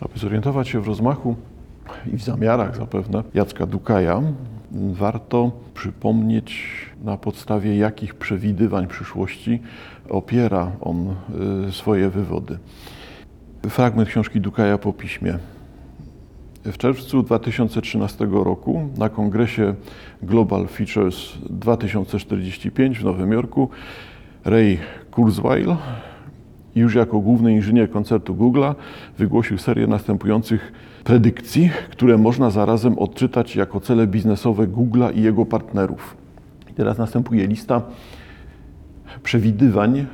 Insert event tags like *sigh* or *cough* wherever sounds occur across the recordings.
Aby zorientować się w rozmachu i w zamiarach zapewne Jacka Dukaja, warto przypomnieć na podstawie jakich przewidywań przyszłości opiera on y, swoje wywody. Fragment książki Dukaja po piśmie. W czerwcu 2013 roku na kongresie Global Features 2045 w Nowym Jorku Ray Kurzweil już jako główny inżynier koncertu Google'a wygłosił serię następujących predykcji, które można zarazem odczytać jako cele biznesowe Google'a i jego partnerów. I teraz następuje lista przewidywań,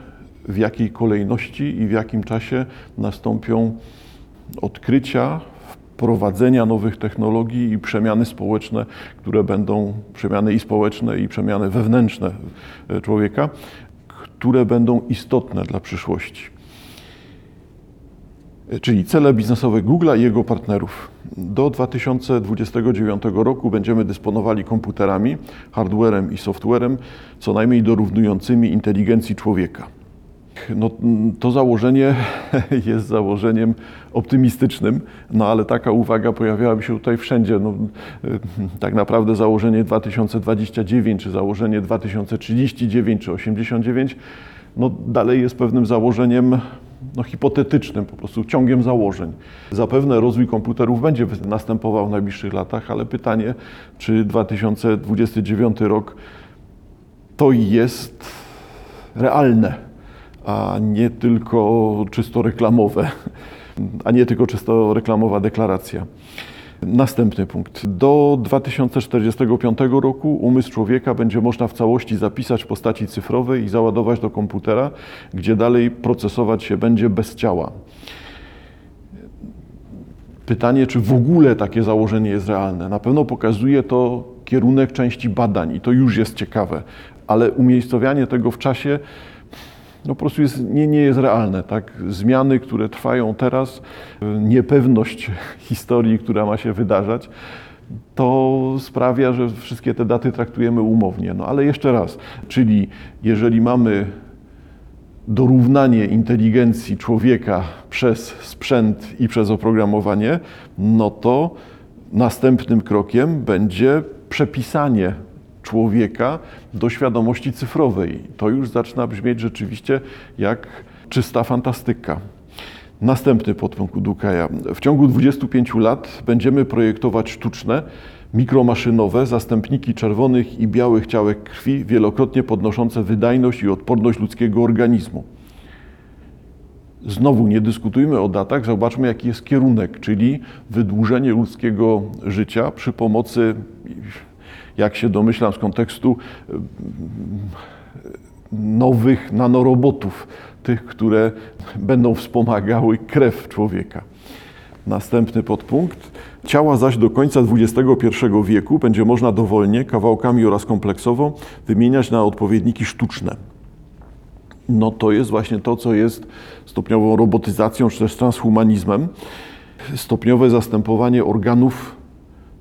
w jakiej kolejności i w jakim czasie nastąpią odkrycia, wprowadzenia nowych technologii i przemiany społeczne, które będą przemiany i społeczne, i przemiany wewnętrzne człowieka, które będą istotne dla przyszłości. Czyli cele biznesowe Google'a i jego partnerów. Do 2029 roku będziemy dysponowali komputerami, hardwarem i softwarem, co najmniej dorównującymi inteligencji człowieka. No, to założenie *laughs* jest założeniem optymistycznym, no ale taka uwaga pojawiałaby się tutaj wszędzie. No, tak naprawdę założenie 2029, czy założenie 2039, czy 89, no dalej jest pewnym założeniem no, hipotetycznym, po prostu ciągiem założeń. Zapewne rozwój komputerów będzie następował w najbliższych latach, ale pytanie, czy 2029 rok to jest realne a nie tylko czysto reklamowe, a nie tylko czysto reklamowa deklaracja. Następny punkt. Do 2045 roku umysł człowieka będzie można w całości zapisać w postaci cyfrowej i załadować do komputera, gdzie dalej procesować się będzie bez ciała. Pytanie, czy w ogóle takie założenie jest realne? Na pewno pokazuje to kierunek części badań i to już jest ciekawe, ale umiejscowianie tego w czasie no po prostu jest, nie, nie jest realne. Tak? Zmiany, które trwają teraz, niepewność *laughs* historii, która ma się wydarzać, to sprawia, że wszystkie te daty traktujemy umownie. No ale jeszcze raz, czyli jeżeli mamy dorównanie inteligencji człowieka przez sprzęt i przez oprogramowanie, no to następnym krokiem będzie przepisanie człowieka do świadomości cyfrowej. To już zaczyna brzmieć rzeczywiście jak czysta fantastyka. Następny podpunkt Dukaja. W ciągu 25 lat będziemy projektować sztuczne, mikromaszynowe zastępniki czerwonych i białych ciałek krwi, wielokrotnie podnoszące wydajność i odporność ludzkiego organizmu. Znowu nie dyskutujmy o datach, zobaczmy jaki jest kierunek, czyli wydłużenie ludzkiego życia przy pomocy jak się domyślam z kontekstu nowych nanorobotów, tych, które będą wspomagały krew człowieka. Następny podpunkt. Ciała zaś do końca XXI wieku będzie można dowolnie, kawałkami oraz kompleksowo wymieniać na odpowiedniki sztuczne. No to jest właśnie to, co jest stopniową robotyzacją czy też transhumanizmem. Stopniowe zastępowanie organów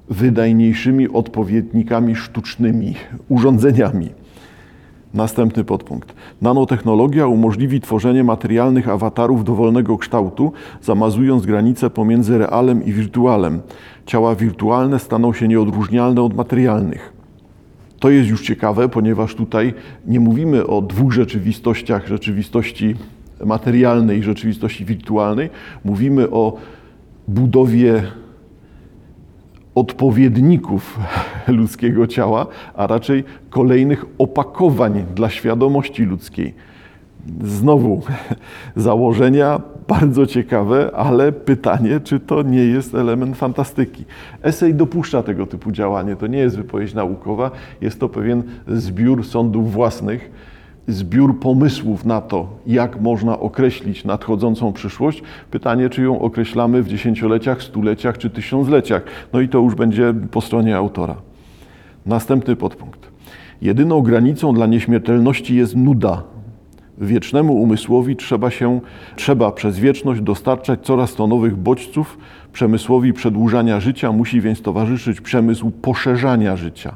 wydajniejszymi odpowiednikami sztucznymi, urządzeniami. Następny podpunkt. Nanotechnologia umożliwi tworzenie materialnych awatarów dowolnego kształtu, zamazując granice pomiędzy realem i wirtualem. Ciała wirtualne staną się nieodróżnialne od materialnych. To jest już ciekawe, ponieważ tutaj nie mówimy o dwóch rzeczywistościach rzeczywistości materialnej i rzeczywistości wirtualnej. Mówimy o budowie odpowiedników *laughs* ludzkiego ciała, a raczej kolejnych opakowań dla świadomości ludzkiej. Znowu *laughs* założenia bardzo ciekawe, ale pytanie, czy to nie jest element fantastyki. Esej dopuszcza tego typu działanie. To nie jest wypowiedź naukowa, jest to pewien zbiór sądów własnych zbiór pomysłów na to, jak można określić nadchodzącą przyszłość. Pytanie, czy ją określamy w dziesięcioleciach, stuleciach czy tysiącleciach. No i to już będzie po stronie autora. Następny podpunkt. Jedyną granicą dla nieśmiertelności jest nuda. Wiecznemu umysłowi trzeba się, trzeba przez wieczność dostarczać coraz to nowych bodźców. Przemysłowi przedłużania życia musi więc towarzyszyć przemysł poszerzania życia.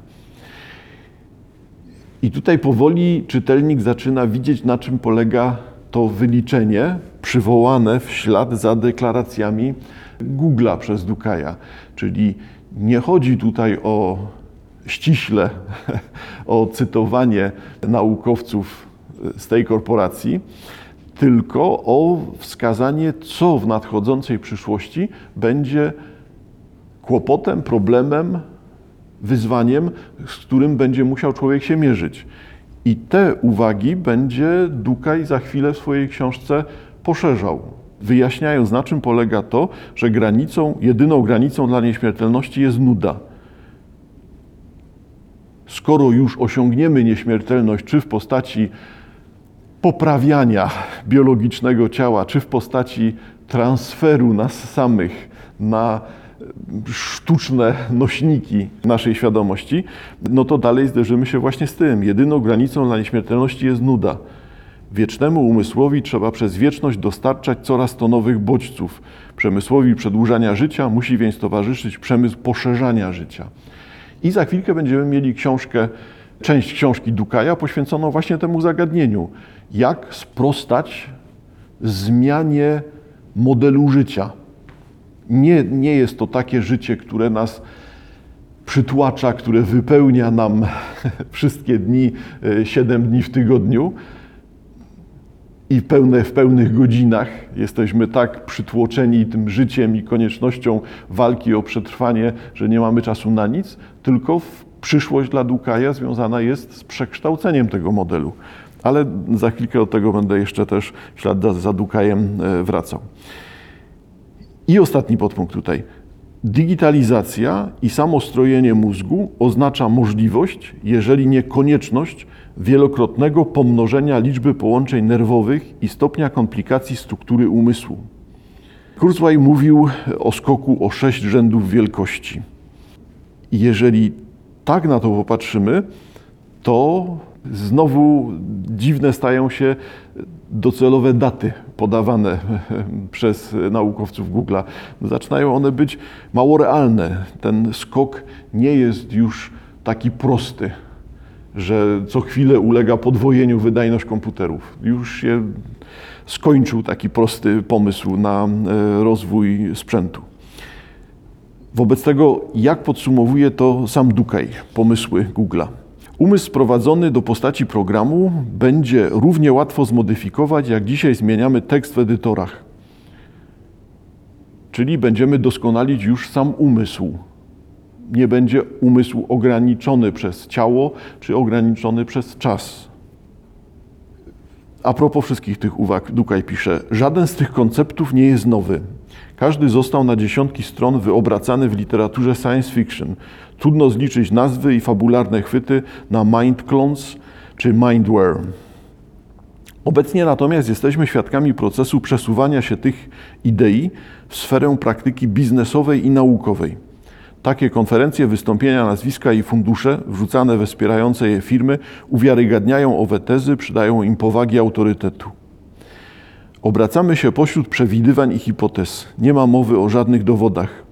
I tutaj powoli czytelnik zaczyna widzieć, na czym polega to wyliczenie przywołane w ślad za deklaracjami Google'a przez Dukaja. Czyli nie chodzi tutaj o ściśle *laughs* o cytowanie naukowców z tej korporacji, tylko o wskazanie, co w nadchodzącej przyszłości będzie kłopotem, problemem, wyzwaniem, z którym będzie musiał człowiek się mierzyć. I te uwagi będzie Dukaj za chwilę w swojej książce poszerzał, wyjaśniając na czym polega to, że granicą, jedyną granicą dla nieśmiertelności jest nuda. Skoro już osiągniemy nieśmiertelność, czy w postaci poprawiania biologicznego ciała, czy w postaci transferu nas samych na sztuczne nośniki naszej świadomości, no to dalej zderzymy się właśnie z tym. Jedyną granicą dla nieśmiertelności jest nuda. Wiecznemu umysłowi trzeba przez wieczność dostarczać coraz to nowych bodźców. Przemysłowi przedłużania życia musi więc towarzyszyć przemysł poszerzania życia. I za chwilkę będziemy mieli książkę, część książki Dukaja poświęconą właśnie temu zagadnieniu. Jak sprostać zmianie modelu życia. Nie, nie jest to takie życie, które nas przytłacza, które wypełnia nam *laughs* wszystkie dni, e, siedem dni w tygodniu i pełne, w pełnych godzinach jesteśmy tak przytłoczeni tym życiem i koniecznością walki o przetrwanie, że nie mamy czasu na nic, tylko przyszłość dla Dukaja związana jest z przekształceniem tego modelu. Ale za chwilkę do tego będę jeszcze też w ślad za Dukajem e, wracał. I ostatni podpunkt tutaj. Digitalizacja i samostrojenie mózgu oznacza możliwość, jeżeli nie konieczność, wielokrotnego pomnożenia liczby połączeń nerwowych i stopnia komplikacji struktury umysłu. Kurzweil mówił o skoku o sześć rzędów wielkości. Jeżeli tak na to popatrzymy, to znowu dziwne stają się docelowe daty podawane *laughs* przez naukowców Google'a. Zaczynają one być mało realne. Ten skok nie jest już taki prosty, że co chwilę ulega podwojeniu wydajność komputerów. Już się skończył taki prosty pomysł na e, rozwój sprzętu. Wobec tego, jak podsumowuje to sam Dukaj, pomysły Google'a? Umysł sprowadzony do postaci programu będzie równie łatwo zmodyfikować, jak dzisiaj zmieniamy tekst w edytorach. Czyli będziemy doskonalić już sam umysł. Nie będzie umysł ograniczony przez ciało, czy ograniczony przez czas. A propos wszystkich tych uwag, Dukaj pisze, żaden z tych konceptów nie jest nowy. Każdy został na dziesiątki stron wyobracany w literaturze science fiction. Trudno zliczyć nazwy i fabularne chwyty na mind clones czy mindware. Obecnie natomiast jesteśmy świadkami procesu przesuwania się tych idei w sferę praktyki biznesowej i naukowej. Takie konferencje, wystąpienia, nazwiska i fundusze wrzucane we wspierające je firmy uwiarygadniają owe tezy, przydają im powagi autorytetu. Obracamy się pośród przewidywań i hipotez. Nie ma mowy o żadnych dowodach.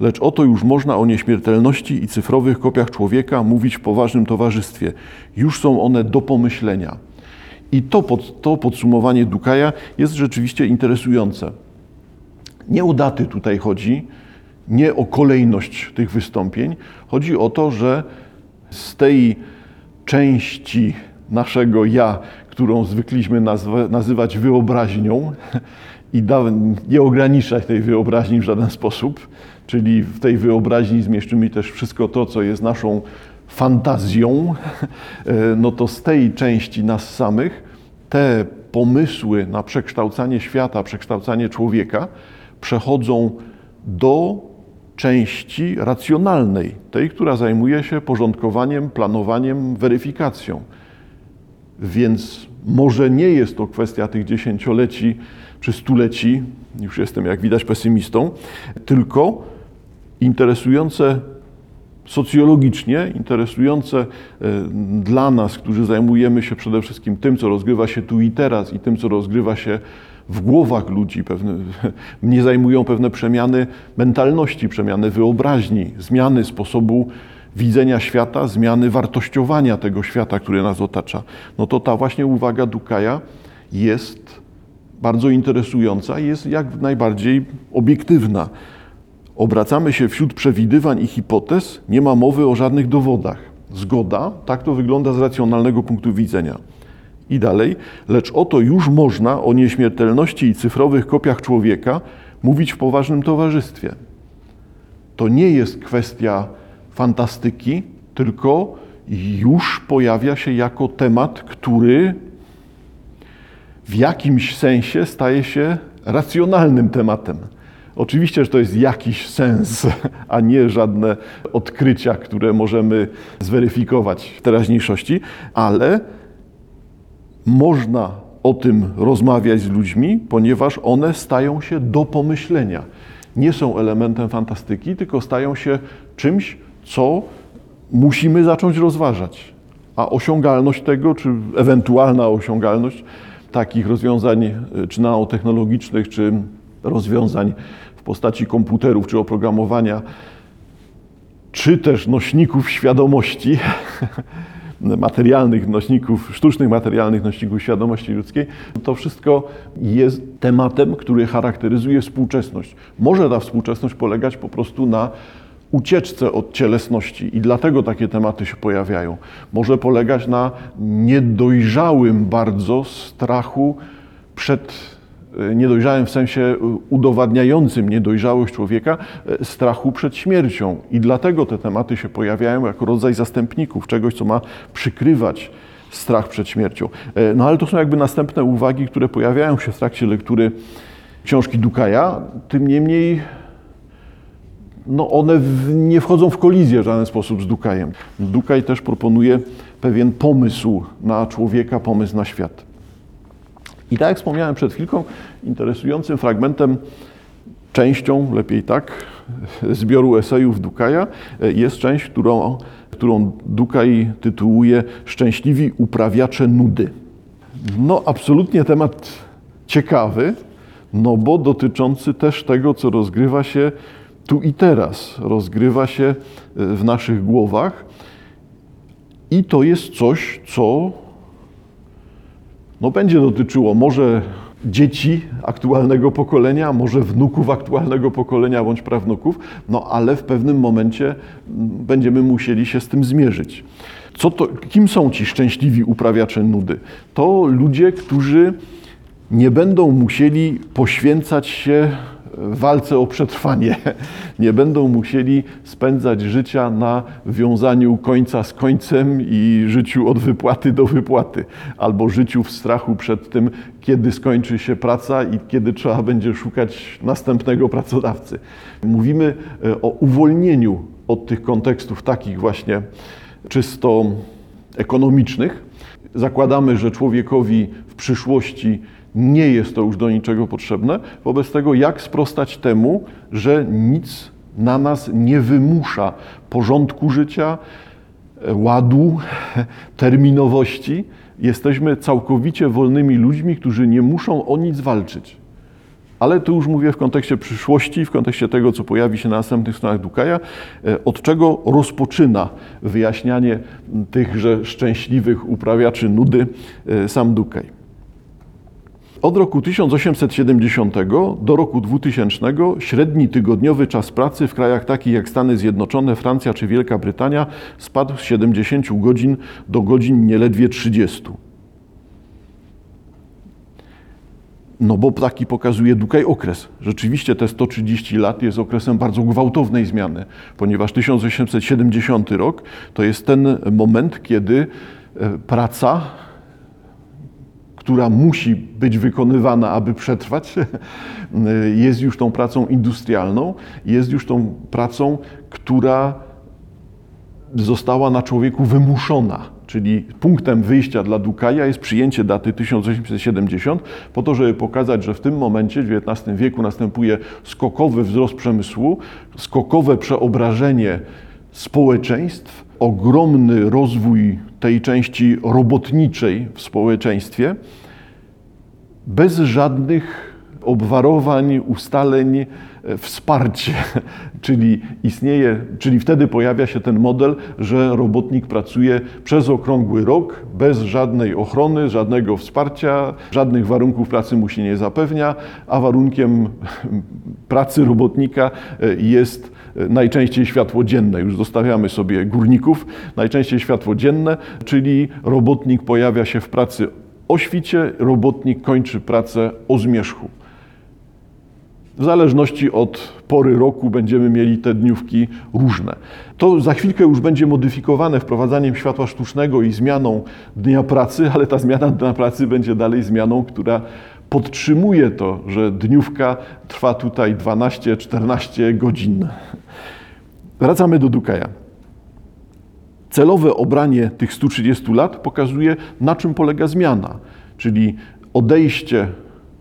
Lecz oto już można o nieśmiertelności i cyfrowych kopiach człowieka mówić w poważnym towarzystwie. Już są one do pomyślenia. I to, pod, to podsumowanie Dukaja jest rzeczywiście interesujące. Nie o daty tutaj chodzi, nie o kolejność tych wystąpień. Chodzi o to, że z tej części naszego ja, którą zwykliśmy nazywać wyobraźnią i nie ograniczać tej wyobraźni w żaden sposób, czyli w tej wyobraźni zmieszczymy też wszystko to, co jest naszą fantazją, no to z tej części nas samych te pomysły na przekształcanie świata, przekształcanie człowieka przechodzą do części racjonalnej, tej, która zajmuje się porządkowaniem, planowaniem, weryfikacją. Więc może nie jest to kwestia tych dziesięcioleci czy stuleci, już jestem jak widać pesymistą, tylko interesujące socjologicznie, interesujące e, dla nas, którzy zajmujemy się przede wszystkim tym, co rozgrywa się tu i teraz i tym, co rozgrywa się w głowach ludzi. Pewne, *laughs* mnie zajmują pewne przemiany mentalności, przemiany wyobraźni, zmiany sposobu widzenia świata, zmiany wartościowania tego świata, który nas otacza. No to ta właśnie uwaga Dukaja jest bardzo interesująca i jest jak najbardziej obiektywna. Obracamy się wśród przewidywań i hipotez, nie ma mowy o żadnych dowodach. Zgoda, tak to wygląda z racjonalnego punktu widzenia. I dalej, lecz oto już można o nieśmiertelności i cyfrowych kopiach człowieka mówić w poważnym towarzystwie. To nie jest kwestia fantastyki, tylko już pojawia się jako temat, który w jakimś sensie staje się racjonalnym tematem. Oczywiście, że to jest jakiś sens, a nie żadne odkrycia, które możemy zweryfikować w teraźniejszości, ale można o tym rozmawiać z ludźmi, ponieważ one stają się do pomyślenia. Nie są elementem fantastyki, tylko stają się czymś, co musimy zacząć rozważać. A osiągalność tego, czy ewentualna osiągalność takich rozwiązań, czy nanotechnologicznych, czy rozwiązań w postaci komputerów, czy oprogramowania, czy też nośników świadomości, *laughs* materialnych nośników, sztucznych materialnych nośników świadomości ludzkiej, to wszystko jest tematem, który charakteryzuje współczesność. Może ta współczesność polegać po prostu na ucieczce od cielesności i dlatego takie tematy się pojawiają. Może polegać na niedojrzałym bardzo strachu przed e, niedojrzałym w sensie e, udowadniającym niedojrzałość człowieka, e, strachu przed śmiercią. I dlatego te tematy się pojawiają jako rodzaj zastępników, czegoś, co ma przykrywać strach przed śmiercią. No ale to są jakby następne uwagi, które pojawiają się w trakcie lektury książki Dukaja. Tym niemniej no one w, nie wchodzą w kolizję w żaden sposób z Dukajem. Dukaj też proponuje pewien pomysł na człowieka, pomysł na świat. I tak jak wspomniałem przed chwilką, interesującym fragmentem, częścią, lepiej tak, *laughs* zbioru esejów Dukaja jest część, którą, którą Dukaj tytułuje Szczęśliwi uprawiacze nudy. No, absolutnie temat ciekawy, no bo dotyczący też tego, co rozgrywa się tu i teraz rozgrywa się e, w naszych głowach. I to jest coś, co no, będzie dotyczyło może dzieci aktualnego pokolenia, może wnuków aktualnego pokolenia bądź prawnuków, no ale w pewnym momencie będziemy musieli się z tym zmierzyć. Co to, kim są ci szczęśliwi uprawiacze nudy? To ludzie, którzy nie będą musieli poświęcać się walce o przetrwanie. *laughs* Nie będą musieli spędzać życia na wiązaniu końca z końcem i życiu od wypłaty do wypłaty, albo życiu w strachu przed tym, kiedy skończy się praca i kiedy trzeba będzie szukać następnego pracodawcy. Mówimy e, o uwolnieniu od tych kontekstów takich właśnie czysto ekonomicznych. Zakładamy, że człowiekowi w przyszłości nie jest to już do niczego potrzebne. Wobec tego, jak sprostać temu, że nic na nas nie wymusza porządku życia, ładu, terminowości. Jesteśmy całkowicie wolnymi ludźmi, którzy nie muszą o nic walczyć. Ale tu już mówię w kontekście przyszłości, w kontekście tego, co pojawi się na następnych stronach Dukaja, e, od czego rozpoczyna wyjaśnianie tychże szczęśliwych uprawiaczy nudy e, sam Dukaj. Od roku 1870 do roku 2000 średni tygodniowy czas pracy w krajach takich jak Stany Zjednoczone, Francja czy Wielka Brytania spadł z 70 godzin do godzin nieledwie 30. No bo taki pokazuje Dukaj okres. Rzeczywiście te 130 lat jest okresem bardzo gwałtownej zmiany, ponieważ 1870 rok to jest ten moment, kiedy e, praca która musi być wykonywana, aby przetrwać, *laughs* jest już tą pracą industrialną, jest już tą pracą, która została na człowieku wymuszona. Czyli punktem wyjścia dla Dukaja jest przyjęcie daty 1870, po to, żeby pokazać, że w tym momencie, w XIX wieku, następuje skokowy wzrost przemysłu, skokowe przeobrażenie społeczeństw, ogromny rozwój tej części robotniczej w społeczeństwie, bez żadnych obwarowań, ustaleń, e, wsparcie, *laughs* czyli istnieje, czyli wtedy pojawia się ten model, że robotnik pracuje przez okrągły rok, bez żadnej ochrony, żadnego wsparcia, żadnych warunków pracy mu się nie zapewnia, a warunkiem *laughs* pracy robotnika e, jest e, najczęściej światło dzienne. Już zostawiamy sobie górników, najczęściej światło dzienne, czyli robotnik pojawia się w pracy o świcie, robotnik kończy pracę o zmierzchu. W zależności od pory roku będziemy mieli te dniówki różne. To za chwilkę już będzie modyfikowane wprowadzaniem światła sztucznego i zmianą dnia pracy, ale ta zmiana dnia pracy będzie dalej zmianą, która podtrzymuje to, że dniówka trwa tutaj 12-14 godzin. Wracamy do Dukaja. Celowe obranie tych 130 lat pokazuje, na czym polega zmiana, czyli odejście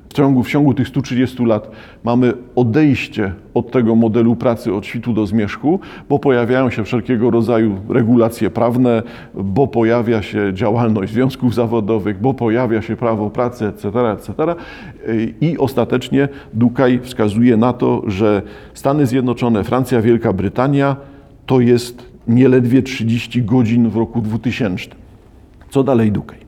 w ciągu, w ciągu tych 130 lat mamy odejście od tego modelu pracy od świtu do zmierzchu, bo pojawiają się wszelkiego rodzaju regulacje prawne, bo pojawia się działalność związków zawodowych, bo pojawia się prawo pracy, etc., etc. I ostatecznie Dukaj wskazuje na to, że Stany Zjednoczone, Francja, Wielka Brytania to jest nieledwie 30 godzin w roku 2000. Co dalej Dukaj?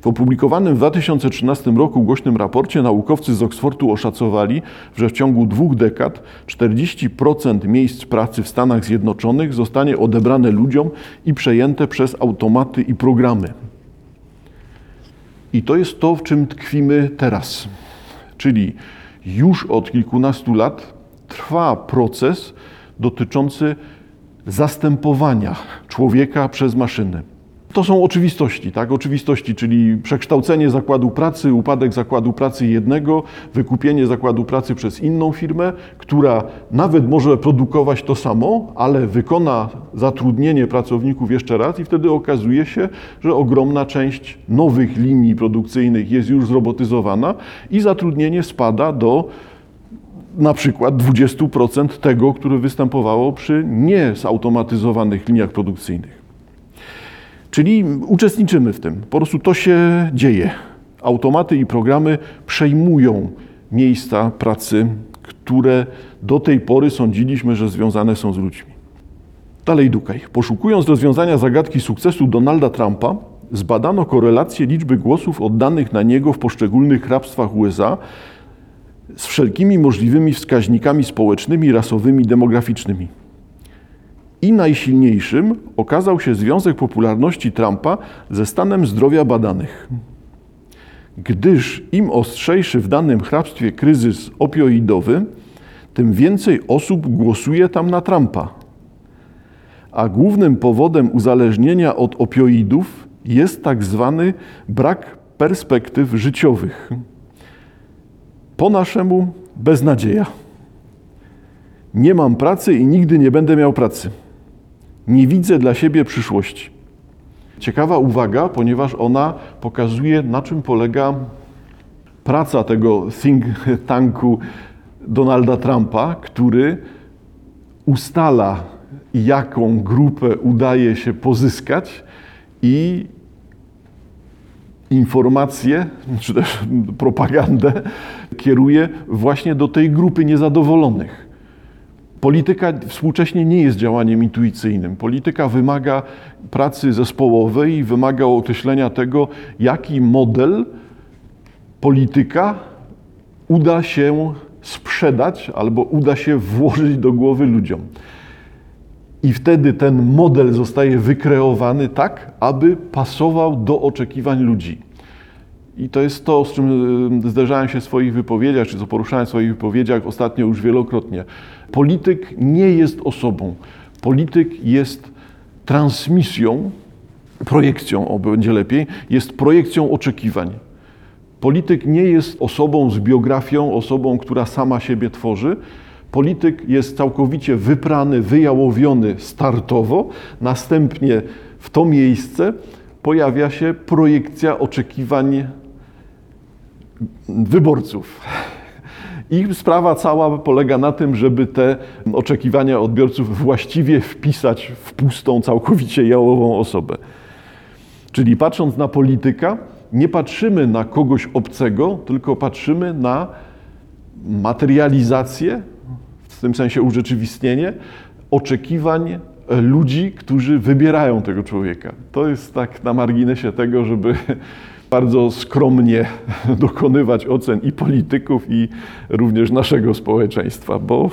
W opublikowanym w 2013 roku głośnym raporcie naukowcy z Oksfordu oszacowali, że w ciągu dwóch dekad 40% miejsc pracy w Stanach Zjednoczonych zostanie odebrane ludziom i przejęte przez automaty i programy. I to jest to, w czym tkwimy teraz. Czyli już od kilkunastu lat trwa proces dotyczący zastępowania człowieka przez maszyny. To są oczywistości, tak? Oczywistości, czyli przekształcenie zakładu pracy, upadek zakładu pracy jednego, wykupienie zakładu pracy przez inną firmę, która nawet może produkować to samo, ale wykona zatrudnienie pracowników jeszcze raz i wtedy okazuje się, że ogromna część nowych linii produkcyjnych jest już zrobotyzowana i zatrudnienie spada do na przykład 20% tego, które występowało przy niezautomatyzowanych liniach produkcyjnych. Czyli uczestniczymy w tym. Po prostu to się dzieje. Automaty i programy przejmują miejsca pracy, które do tej pory sądziliśmy, że związane są z ludźmi. Dalej Dukaj. Poszukując rozwiązania zagadki sukcesu Donalda Trumpa, zbadano korelację liczby głosów oddanych na niego w poszczególnych hrabstwach USA z wszelkimi możliwymi wskaźnikami społecznymi, rasowymi, demograficznymi. I najsilniejszym okazał się związek popularności Trumpa ze stanem zdrowia badanych. Gdyż im ostrzejszy w danym hrabstwie kryzys opioidowy, tym więcej osób głosuje tam na Trumpa. A głównym powodem uzależnienia od opioidów jest tak zwany brak perspektyw życiowych. Po naszemu beznadzieja. Nie mam pracy i nigdy nie będę miał pracy. Nie widzę dla siebie przyszłości. Ciekawa uwaga, ponieważ ona pokazuje, na czym polega praca tego think *laughs* tanku Donalda Trumpa, który ustala, jaką grupę udaje się pozyskać i informacje, czy też propagandę kieruje właśnie do tej grupy niezadowolonych. Polityka współcześnie nie jest działaniem intuicyjnym. Polityka wymaga pracy zespołowej i wymaga określenia tego, jaki model polityka uda się sprzedać albo uda się włożyć do głowy ludziom. I wtedy ten model zostaje wykreowany tak, aby pasował do oczekiwań ludzi. I to jest to, z czym y, zderzałem się w swoich wypowiedziach, czy co poruszałem w swoich wypowiedziach ostatnio już wielokrotnie. Polityk nie jest osobą. Polityk jest transmisją, projekcją, o będzie lepiej, jest projekcją oczekiwań. Polityk nie jest osobą z biografią, osobą, która sama siebie tworzy. Polityk jest całkowicie wyprany, wyjałowiony startowo, następnie w to miejsce pojawia się projekcja oczekiwań wyborców. Ich sprawa cała polega na tym, żeby te oczekiwania odbiorców właściwie wpisać w pustą, całkowicie jałową osobę. Czyli patrząc na polityka, nie patrzymy na kogoś obcego, tylko patrzymy na materializację, w tym sensie urzeczywistnienie oczekiwań ludzi, którzy wybierają tego człowieka. To jest tak na marginesie tego, żeby bardzo skromnie *laughs* dokonywać ocen i polityków, i również naszego społeczeństwa, bo,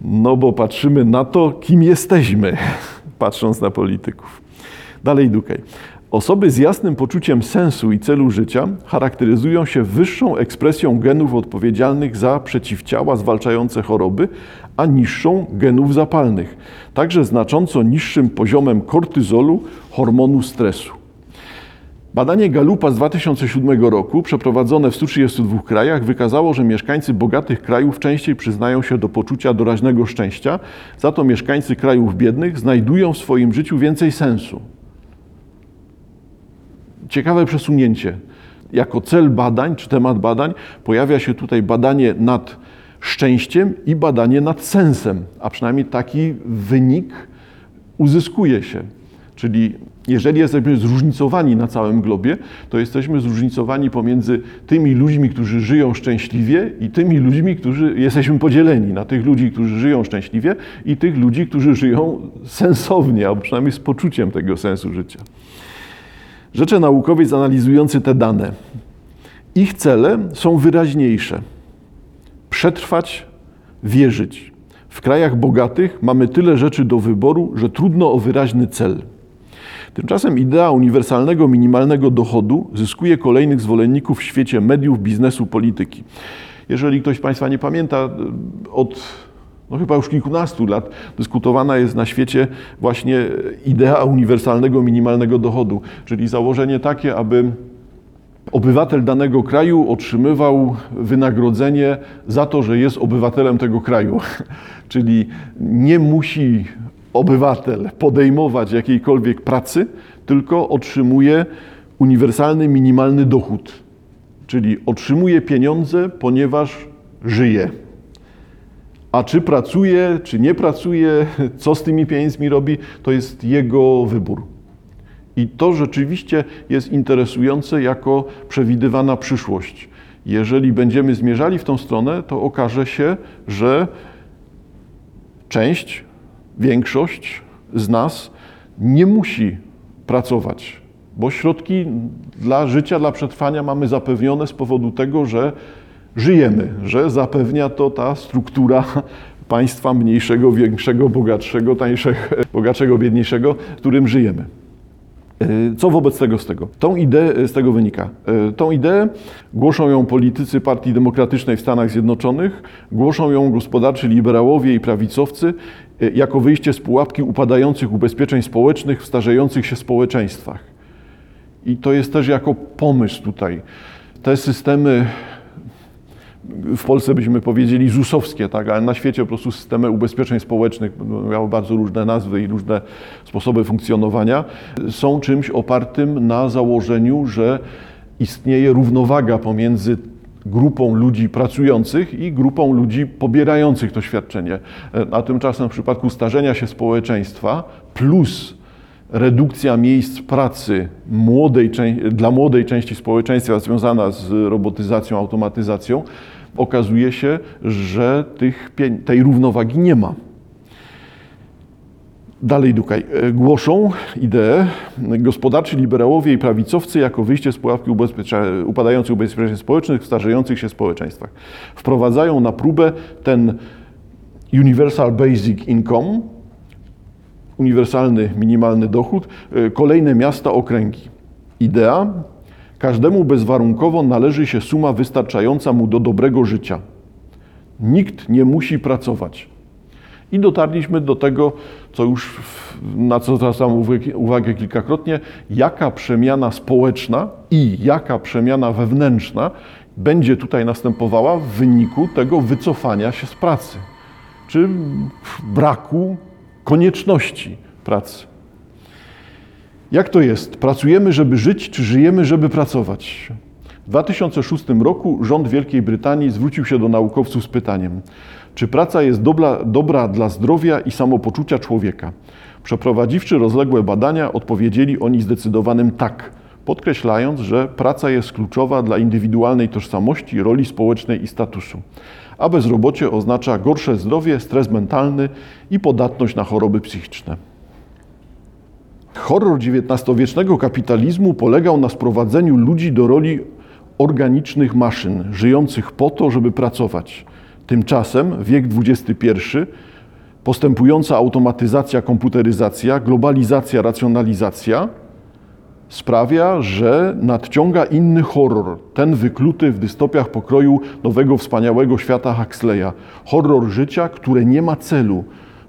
no bo patrzymy na to, kim jesteśmy, *laughs* patrząc na polityków. Dalej Dukaj. Osoby z jasnym poczuciem sensu i celu życia charakteryzują się wyższą ekspresją genów odpowiedzialnych za przeciwciała zwalczające choroby, a niższą genów zapalnych, także znacząco niższym poziomem kortyzolu, hormonu stresu. Badanie Galupa z 2007 roku, przeprowadzone w 132 krajach, wykazało, że mieszkańcy bogatych krajów częściej przyznają się do poczucia doraźnego szczęścia, za to mieszkańcy krajów biednych znajdują w swoim życiu więcej sensu. Ciekawe przesunięcie. Jako cel badań, czy temat badań, pojawia się tutaj badanie nad szczęściem i badanie nad sensem, a przynajmniej taki wynik uzyskuje się. Czyli jeżeli jesteśmy zróżnicowani na całym globie, to jesteśmy zróżnicowani pomiędzy tymi ludźmi, którzy żyją szczęśliwie i tymi ludźmi, którzy jesteśmy podzieleni na tych ludzi, którzy żyją szczęśliwie i tych ludzi, którzy żyją sensownie, albo przynajmniej z poczuciem tego sensu życia. Rzecze naukowiec analizujący te dane. Ich cele są wyraźniejsze. Przetrwać, wierzyć. W krajach bogatych mamy tyle rzeczy do wyboru, że trudno o wyraźny cel. Tymczasem idea uniwersalnego minimalnego dochodu zyskuje kolejnych zwolenników w świecie mediów, biznesu, polityki. Jeżeli ktoś z Państwa nie pamięta, od no chyba już kilkunastu lat dyskutowana jest na świecie właśnie idea uniwersalnego minimalnego dochodu, czyli założenie takie, aby obywatel danego kraju otrzymywał wynagrodzenie za to, że jest obywatelem tego kraju. *laughs* Czyli nie musi obywatel podejmować jakiejkolwiek pracy, tylko otrzymuje uniwersalny minimalny dochód. Czyli otrzymuje pieniądze, ponieważ żyje. A czy pracuje, czy nie pracuje, co z tymi pieniędzmi robi, to jest jego wybór. I to rzeczywiście jest interesujące jako przewidywana przyszłość. Jeżeli będziemy zmierzali w tą stronę, to okaże się, że część, większość z nas nie musi pracować, bo środki dla życia, dla przetrwania mamy zapewnione z powodu tego, że żyjemy, że zapewnia to ta struktura państwa mniejszego, większego, bogatszego, tańszego, bogatszego, biedniejszego, w którym żyjemy. E, co wobec tego z tego? Tą ideę z tego wynika. E, tą ideę głoszą ją politycy Partii Demokratycznej w Stanach Zjednoczonych, głoszą ją gospodarczy liberałowie i prawicowcy e, jako wyjście z pułapki upadających ubezpieczeń społecznych w starzejących się społeczeństwach. I to jest też jako pomysł tutaj. Te systemy w Polsce byśmy powiedzieli ZUS-owskie, tak, ale na świecie po prostu systemy ubezpieczeń społecznych miały bardzo różne nazwy i różne sposoby funkcjonowania, są czymś opartym na założeniu, że istnieje równowaga pomiędzy grupą ludzi pracujących i grupą ludzi pobierających to świadczenie. A tymczasem w przypadku starzenia się społeczeństwa plus redukcja miejsc pracy młodej, dla młodej części społeczeństwa związana z robotyzacją, automatyzacją, okazuje się, że tych, tej równowagi nie ma. Dalej Dukaj. E, głoszą ideę gospodarczy liberałowie i prawicowcy jako wyjście z pułapki upadających ubezpieczeń społecznych w starzejących się społeczeństwach. Wprowadzają na próbę ten Universal Basic Income, uniwersalny minimalny dochód, e, kolejne miasta, okręgi. Idea Każdemu bezwarunkowo należy się suma wystarczająca mu do dobrego życia. Nikt nie musi pracować. I dotarliśmy do tego, co już na co zwracam uwagę kilkakrotnie, jaka przemiana społeczna i jaka przemiana wewnętrzna będzie tutaj następowała w wyniku tego wycofania się z pracy, czy braku konieczności pracy. Jak to jest? Pracujemy, żeby żyć, czy żyjemy, żeby pracować? W 2006 roku rząd Wielkiej Brytanii zwrócił się do naukowców z pytaniem: czy praca jest dobra, dobra dla zdrowia i samopoczucia człowieka? Przeprowadziwszy rozległe badania, odpowiedzieli oni zdecydowanym tak. podkreślając, że praca jest kluczowa dla indywidualnej tożsamości, roli społecznej i statusu. A bezrobocie oznacza gorsze zdrowie, stres mentalny i podatność na choroby psychiczne. Horror XIX-wiecznego kapitalizmu polegał na sprowadzeniu ludzi do roli organicznych maszyn, żyjących po to, żeby pracować. Tymczasem wiek XXI, postępująca automatyzacja, komputeryzacja, globalizacja, racjonalizacja sprawia, że nadciąga inny horror, ten wykluty w dystopiach pokroju nowego wspaniałego świata Huxleya. Horror życia, które nie ma celu,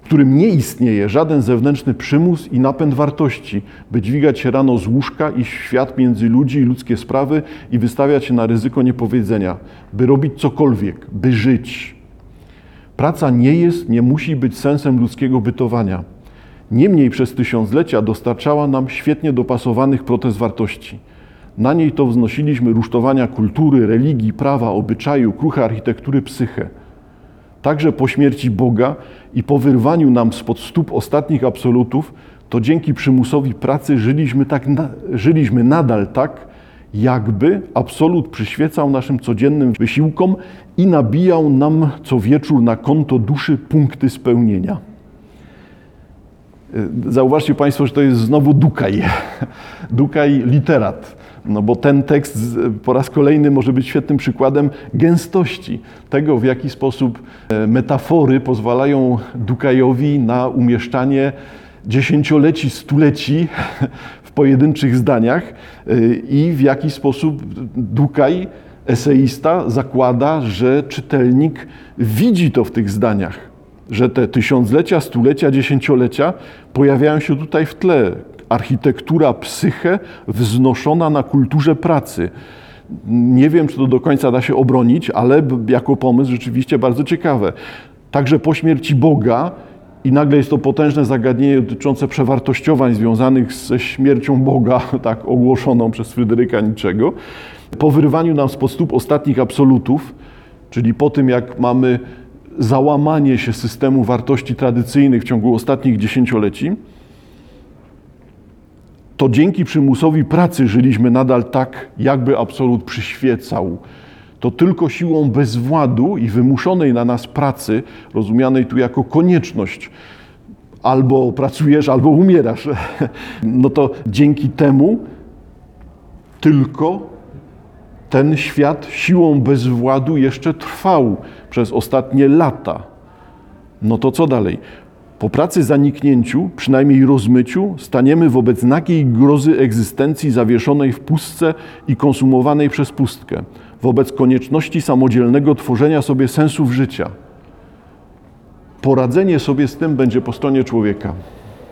w którym nie istnieje żaden zewnętrzny przymus i napęd wartości, by dźwigać się rano z łóżka, w świat między ludzi i ludzkie sprawy i wystawiać się na ryzyko niepowiedzenia, by robić cokolwiek, by żyć. Praca nie jest, nie musi być sensem ludzkiego bytowania. Niemniej przez tysiąclecia dostarczała nam świetnie dopasowanych protez wartości. Na niej to wznosiliśmy rusztowania kultury, religii, prawa, obyczaju, kruche architektury, psychę. Także po śmierci Boga i po wyrwaniu nam spod stóp ostatnich absolutów, to dzięki przymusowi pracy żyliśmy, tak na, żyliśmy nadal tak, jakby absolut przyświecał naszym codziennym wysiłkom i nabijał nam co wieczór na konto duszy punkty spełnienia. Zauważcie Państwo, że to jest znowu Dukaj. *laughs* Dukaj literat. No bo ten tekst po raz kolejny może być świetnym przykładem gęstości, tego w jaki sposób e, metafory pozwalają Dukajowi na umieszczanie dziesięcioleci, stuleci *laughs* w pojedynczych zdaniach e, i w jaki sposób Dukaj, eseista, zakłada, że czytelnik widzi to w tych zdaniach że te tysiąclecia, stulecia, dziesięciolecia pojawiają się tutaj w tle. Architektura, psyche wznoszona na kulturze pracy. Nie wiem, czy to do końca da się obronić, ale jako pomysł rzeczywiście bardzo ciekawe. Także po śmierci Boga i nagle jest to potężne zagadnienie dotyczące przewartościowań związanych ze śmiercią Boga, *laughs* tak ogłoszoną przez Fryderyka Niczego. Po wyrwaniu nam spod stóp ostatnich absolutów, czyli po tym, jak mamy załamanie się systemu wartości tradycyjnych w ciągu ostatnich dziesięcioleci, to dzięki przymusowi pracy żyliśmy nadal tak, jakby absolut przyświecał. To tylko siłą bezwładu i wymuszonej na nas pracy, rozumianej tu jako konieczność, albo pracujesz, albo umierasz, *laughs* no to dzięki temu tylko ten świat siłą bezwładu jeszcze trwał przez ostatnie lata. No to co dalej? Po pracy zaniknięciu, przynajmniej rozmyciu, staniemy wobec nagiej grozy egzystencji zawieszonej w pustce i konsumowanej przez pustkę, wobec konieczności samodzielnego tworzenia sobie sensów życia. Poradzenie sobie z tym będzie po stronie człowieka.